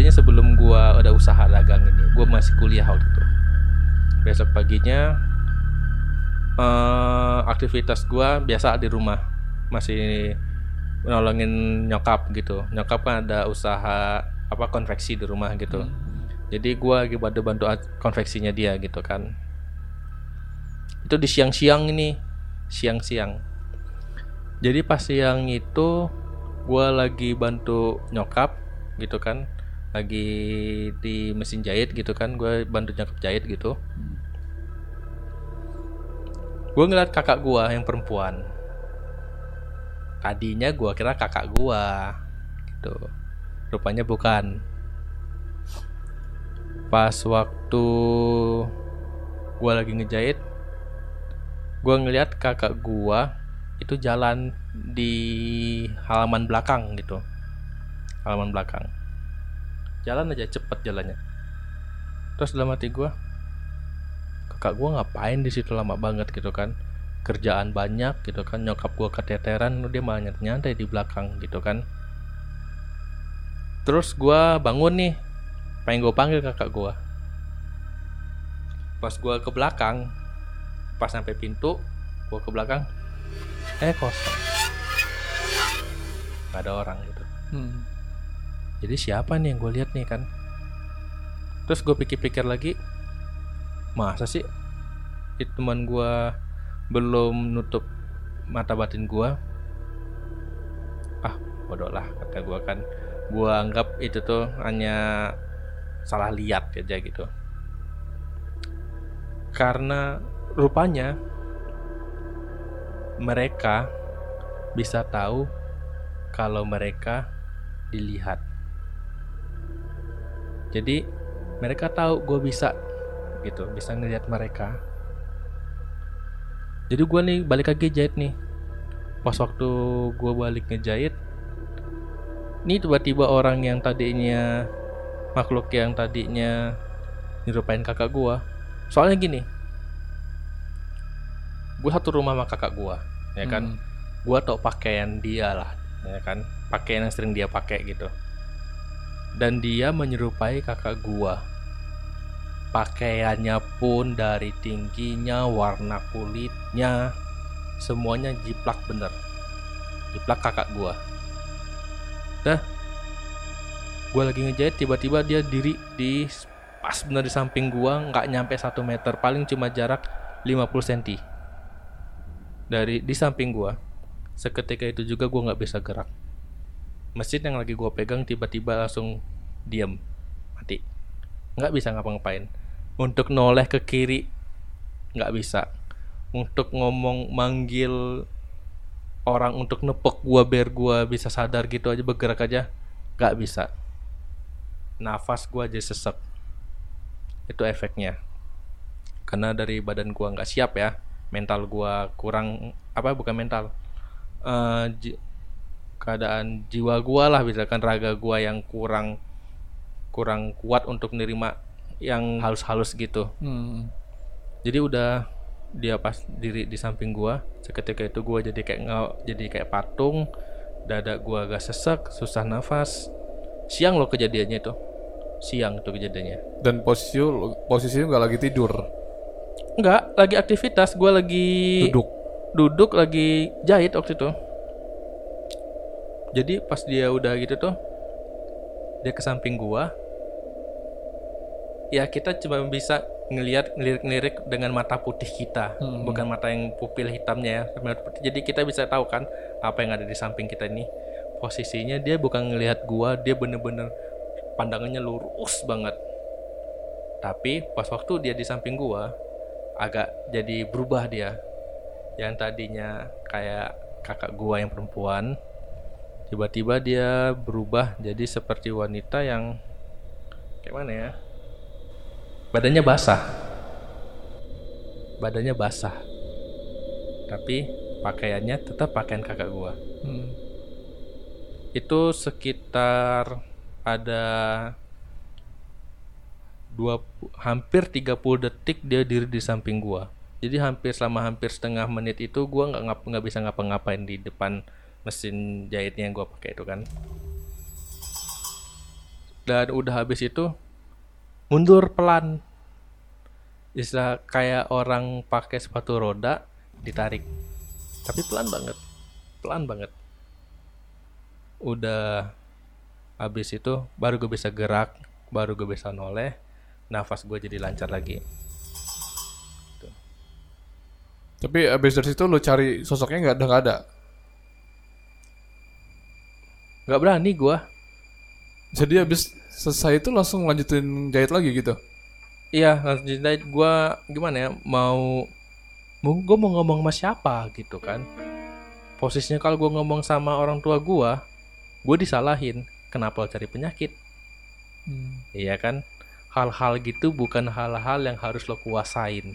kejadiannya sebelum gua ada usaha dagang ini gua masih kuliah waktu itu. Besok paginya eh aktivitas gua biasa di rumah. Masih nolongin nyokap gitu. Nyokap kan ada usaha apa konveksi di rumah gitu. Jadi gua lagi bantu-bantu ad- konveksinya dia gitu kan. Itu di siang-siang ini siang-siang. Jadi pas siang itu gua lagi bantu nyokap gitu kan lagi di mesin jahit gitu kan gue bantu nyokap jahit gitu. Gue ngeliat kakak gua yang perempuan. Tadinya gua kira kakak gua gitu. Rupanya bukan. Pas waktu gua lagi ngejahit gua ngeliat kakak gua itu jalan di halaman belakang gitu. Halaman belakang jalan aja cepet jalannya. Terus dalam hati gua kakak gua ngapain di situ? Lama banget gitu kan. Kerjaan banyak gitu kan. Nyokap gua keteteran dia malah nyantai di belakang gitu kan. Terus gua bangun nih pengen gue panggil kakak gua. Pas gua ke belakang pas sampai pintu gua ke belakang eh kosong nggak ada orang gitu. Hmm. Jadi siapa nih yang gue lihat nih kan? Terus gue pikir-pikir lagi masa sih itu teman gue belum nutup mata batin gue ah bodoh lah kata gue kan. Gue anggap itu tuh hanya salah lihat aja gitu. Karena rupanya mereka bisa tahu kalau mereka dilihat. Jadi mereka tahu gue bisa gitu, bisa ngelihat mereka. Jadi gue nih balik lagi jahit nih. Pas waktu gue balik ngejahit, nih tiba-tiba orang yang tadinya makhluk yang tadinya nyerupain kakak gue. Soalnya gini, gue satu rumah sama kakak gue, ya kan? Hmm. gue tau pakaian dia lah ya kan pakaian yang sering dia pakai gitu dan dia menyerupai kakak gua. Pakaiannya pun dari tingginya warna kulitnya semuanya jiplak bener. Jiplak kakak gua. Dah. Gua lagi ngejahit tiba-tiba dia diri di pas bener di samping gua nggak nyampe satu meter paling cuma jarak 50 cm dari di samping gua seketika itu juga gua nggak bisa gerak mesin yang lagi gua pegang tiba-tiba langsung diam mati. Nggak bisa ngapa-ngapain. Untuk noleh ke kiri nggak bisa. Untuk ngomong manggil orang untuk nepok gua biar gua bisa sadar gitu aja bergerak aja nggak bisa. Nafas gua aja sesek. Itu efeknya. Karena dari badan gua nggak siap ya mental gua kurang apa bukan mental. Ji- keadaan jiwa gua lah misalkan raga gua yang kurang kurang kuat untuk menerima yang halus-halus gitu. Hmm. jadi udah dia pas diri di samping gua seketika itu gua jadi kayak nge- jadi kayak patung dada gua agak sesek susah nafas. Siang loh kejadiannya itu. Siang itu kejadiannya. Dan posisi lu- posisi lu nggak lagi tidur, enggak lagi aktivitas. Gua lagi duduk. duduk lagi jahit waktu itu jadi pas dia udah gitu tuh dia ke samping gua ya kita cuma bisa ngelihat ngelirik-ngelirik dengan mata putih kita. Hmm. bukan mata yang pupil hitamnya ya jadi kita bisa tahu kan apa yang ada di samping kita ini. Posisinya dia bukan ngelihat gua dia bener-bener pandangannya lurus banget. Tapi pas waktu dia di samping gua agak jadi berubah dia. Yang tadinya kayak kakak gua yang perempuan tiba-tiba dia berubah jadi seperti wanita yang kayak mana ya badannya basah badannya basah tapi pakaiannya tetap pakaian kakak gua Hmm. itu sekitar ada dua hampir 30 detik dia diri di samping gua. Jadi hampir selama hampir setengah menit itu gua nggak nggak bisa ngapa-ngapain di depan mesin jahitnya yang gua pakai itu kan. dan udah habis itu mundur pelan. Istilah kayak orang pakai sepatu roda ditarik. Tapi pelan banget pelan banget. Udah habis itu baru gue bisa gerak baru gue bisa noleh nafas gue jadi lancar lagi. Tapi abis dari situ lu cari sosoknya nggak ada nggak ada. Nggak berani gue Jadi abis selesai itu langsung lanjutin jahit lagi gitu. iya langsung jahit gue gimana ya mau mau gue mau ngomong sama siapa gitu kan posisinya kalau gue ngomong sama orang tua gue gue disalahin kenapa cari penyakit Iya kan? Hal-hal gitu bukan hal-hal yang harus lo kuasain.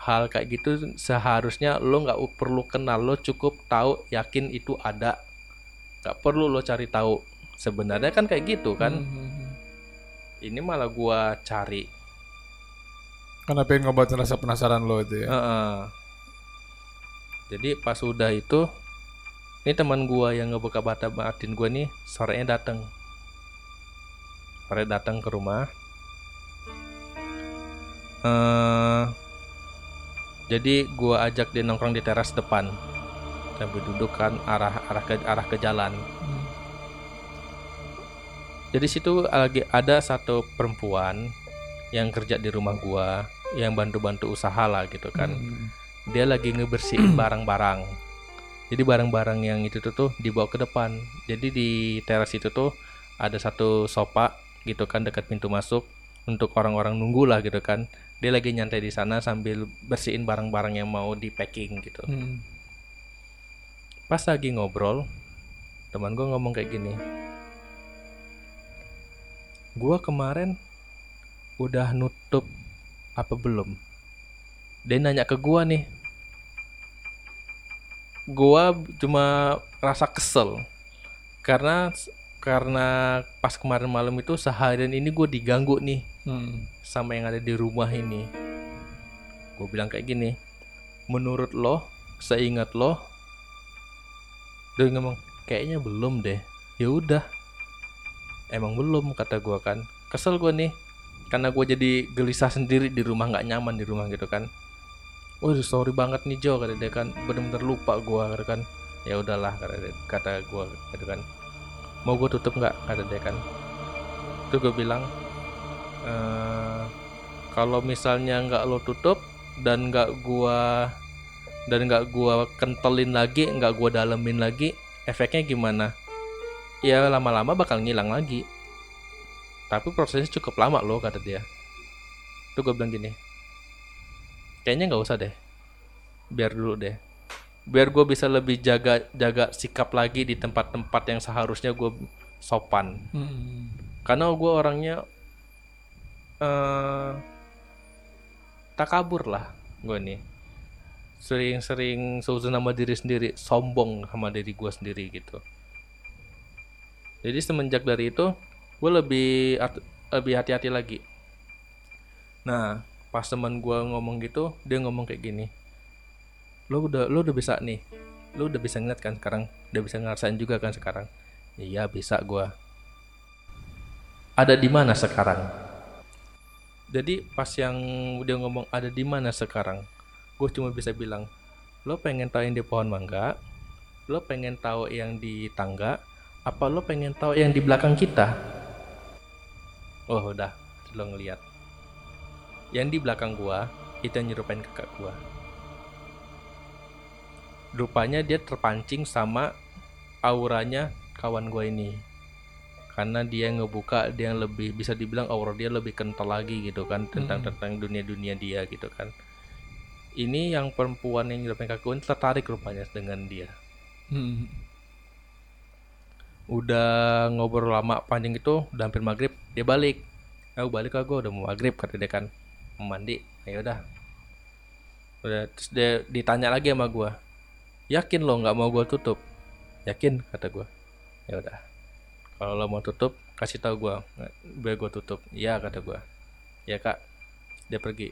Hal kayak gitu seharusnya lo nggak perlu kenal, lo cukup tahu yakin itu ada. Nggak perlu lo cari tahu. Sebenarnya kan kayak gitu kan. Hmm. Ini malah gua cari. Karena pengen ngobatin rasa penasaran lo itu ya. Heeh. Jadi pas udah itu, ini teman gua yang ngebuka bata batin gua nih sorenya datang. Sore datang ke rumah. eh jadi gua ajak dia nongkrong di teras depan. Sambil duduk kan arah arah ke arah ke jalan. Hmm. Jadi situ lagi ada satu perempuan yang kerja di rumah gua, yang bantu-bantu usaha lah gitu kan Hmm. dia lagi ngebersihin barang-barang. Jadi barang-barang yang itu tuh, tuh dibawa ke depan. Jadi di teras itu tuh ada satu sofa gitu kan dekat pintu masuk untuk orang-orang nunggu lah gitu kan. Dia lagi nyantai di sana sambil bersihin barang-barang yang mau di packing gitu. Hmm. Pas lagi ngobrol, teman gue ngomong kayak gini. Gua kemarin udah nutup apa belum? Dia nanya ke gua nih. Gua cuma rasa kesel karena karena pas kemarin malam itu seharian ini gue diganggu nih Hmm. sama yang ada di rumah ini. Gue bilang kayak gini, menurut lo, seingat lo, dia ngomong kayaknya belum deh. Ya udah, emang belum kata gua kan. Kesel gue nih, karena gue jadi gelisah sendiri di rumah nggak nyaman di rumah gitu kan. Waduh sorry banget nih Jo kata dia kan, bener-bener lupa gua kata kan. Ya udahlah kata dia, kata gue gitu kan. Mau gue tutup nggak kata dia kan. Itu gue bilang eh kalau misalnya nggak lo tutup dan nggak gua dan nggak gua kentelin lagi nggak gua dalemin lagi efeknya gimana? Ya lama-lama bakal ngilang lagi. Tapi prosesnya cukup lama loh kata dia. Tuh gue bilang gini kayaknya nggak usah deh. Biar dulu deh. Biar gue bisa lebih jaga jaga sikap lagi di tempat-tempat yang seharusnya gue sopan. Hmm. karena gue orangnya eh takabur lah gue nih sering-sering seuzon sama diri sendiri sombong sama diri gue sendiri gitu. Jadi semenjak dari itu gue lebih lebih hati-hati lagi. Nah pas teman gue ngomong gitu dia ngomong kayak gini lo udah lo udah bisa nih lo udah bisa ngeliat kan sekarang? Udah bisa ngerasain juga kan sekarang? Iya bisa gue ada di mana sekarang? Jadi pas yang dia ngomong ada di mana sekarang, gue cuma bisa bilang, lo pengen tahu yang di pohon mangga, lo pengen tahu yang di tangga, apa lo pengen tahu yang di belakang kita? Oh udah, lo ngeliat. Yang di belakang gua itu yang nyerupain kakak gua. Rupanya dia terpancing sama auranya kawan gua ini karena dia ngebuka dia yang lebih bisa dibilang aura dia lebih kental lagi gitu kan tentang tentang dunia dunia dia gitu kan ini yang perempuan yang nyerupain kakak gue tertarik rupanya dengan dia. Hmm. udah ngobrol lama panjang itu udah hampir maghrib dia balik. Aku balik gue udah mau maghrib kata dia kan. Mau mandi ayo udah. Udah terus dia ditanya lagi sama gue yakin lo nggak mau gue tutup? Yakin kata gue ya udah. Kalau lo mau tutup kasih tahu gue biar gue tutup. Iya kata gue ya kak. Dia pergi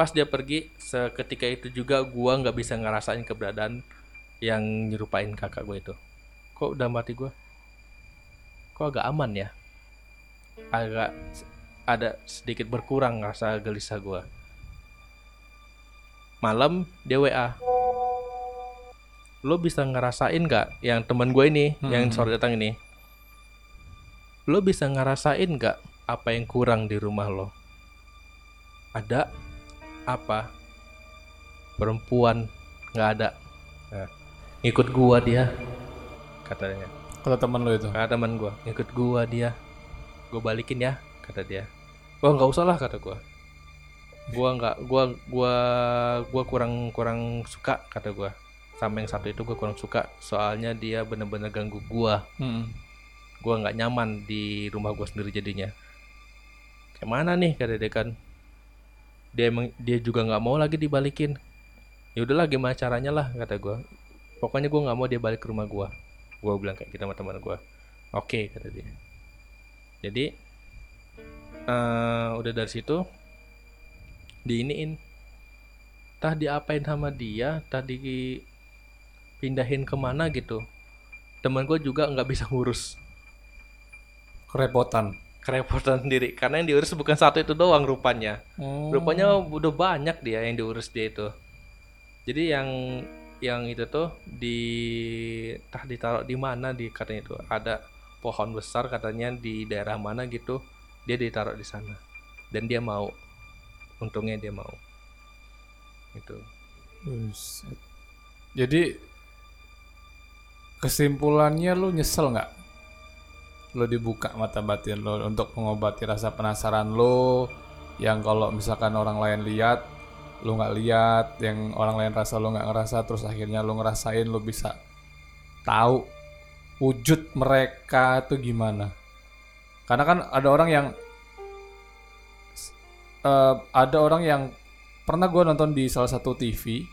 pas dia pergi seketika itu juga gue nggak bisa ngerasain keberadaan yang nyerupain kakak gue itu. Kok udah mati gue kok agak aman ya? Agak ada sedikit berkurang rasa gelisah gua. Malam dia WA lo bisa ngerasain nggak yang teman gue ini yang Hmm. sore datang ini? Lo bisa ngerasain nggak apa yang kurang di rumah lo? Ada apa? Perempuan nggak ada. Nah, ikut gua dia. Katanya. Kata teman lo itu. kata teman gua. Ikut gua dia. Gua balikin ya kata dia. Wah nggak usah lah kata gua. Gua nggak gua gua gua kurang kurang suka kata gua. Sama yang satu itu gua kurang suka. Soalnya dia bener-bener ganggu gua. Hmm. gua nggak nyaman di rumah gua sendiri jadinya. Kayak mana nih kata dia kan dia emang dia juga nggak mau lagi dibalikin. Ya udahlah gimana caranya lah kata gua. Pokoknya gua nggak mau dia balik ke rumah gua. Gua bilang kayak gitu sama teman gua. Oke kata dia. Jadi eh udah dari situ diiniin. Tah diapain sama dia tadi pindahin ke mana gitu. Teman gue juga nggak bisa ngurus. Kerepotan. Kerepotan sendiri. Karena yang diurus bukan satu itu doang rupanya. Oh. rupanya udah banyak dia yang diurus dia itu. Jadi yang yang itu tuh di tah ditaruh di mana di katanya itu. Ada pohon besar katanya di daerah mana gitu dia ditaruh di sana. Dan dia mau. Untungnya dia mau. Itu. Jadi kesimpulannya lu nyesel nggak? Lu dibuka mata batin lo untuk mengobati rasa penasaran lo yang kalau misalkan orang lain lihat lu nggak lihat, yang orang lain rasa lu nggak ngerasa, terus akhirnya lu ngerasain lu bisa tahu wujud mereka tuh gimana. Karena kan ada orang yang eh, ada orang yang pernah gue nonton di salah satu TV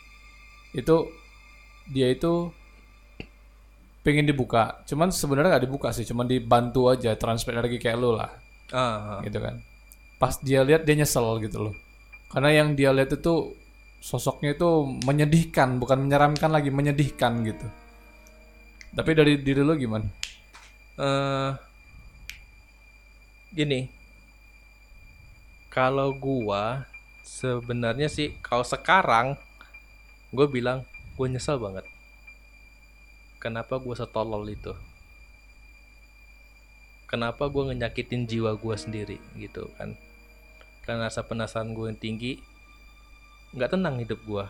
itu dia itu pengen dibuka. Cuman sebenarnya nggak dibuka sih cuman dibantu aja transfer lagi kayak lo lah. Ah gitu kan. Pas dia lihat dia nyesel gitu loh. Karena yang dia lihat itu sosoknya itu menyedihkan bukan menyeramkan lagi menyedihkan gitu. Tapi dari diri lo gimana? Eh gini. Kalau gua sebenarnya sih kalau sekarang gue bilang gue nyesel banget kenapa gue setolol itu? Kenapa gue ngenyakitin jiwa gue sendiri gitu kan? Karena rasa penasaran gue yang tinggi nggak tenang hidup gue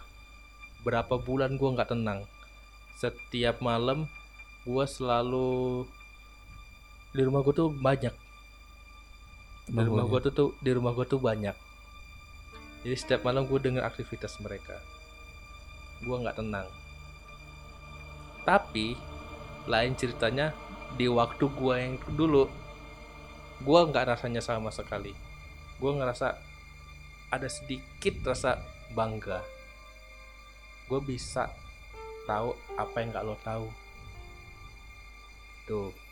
berapa bulan gue nggak tenang? Setiap malam gue selalu di rumah gue tuh banyak. Di rumah gue tuh, tuh di rumah gue tuh banyak. Jadi setiap malam gue dengar aktivitas mereka. Gue nggak tenang tapi lain ceritanya di waktu gue yang dulu gue nggak rasanya sama sekali. Gue ngerasa ada sedikit rasa bangga. Gue bisa tahu apa yang nggak lo tahu. Tuh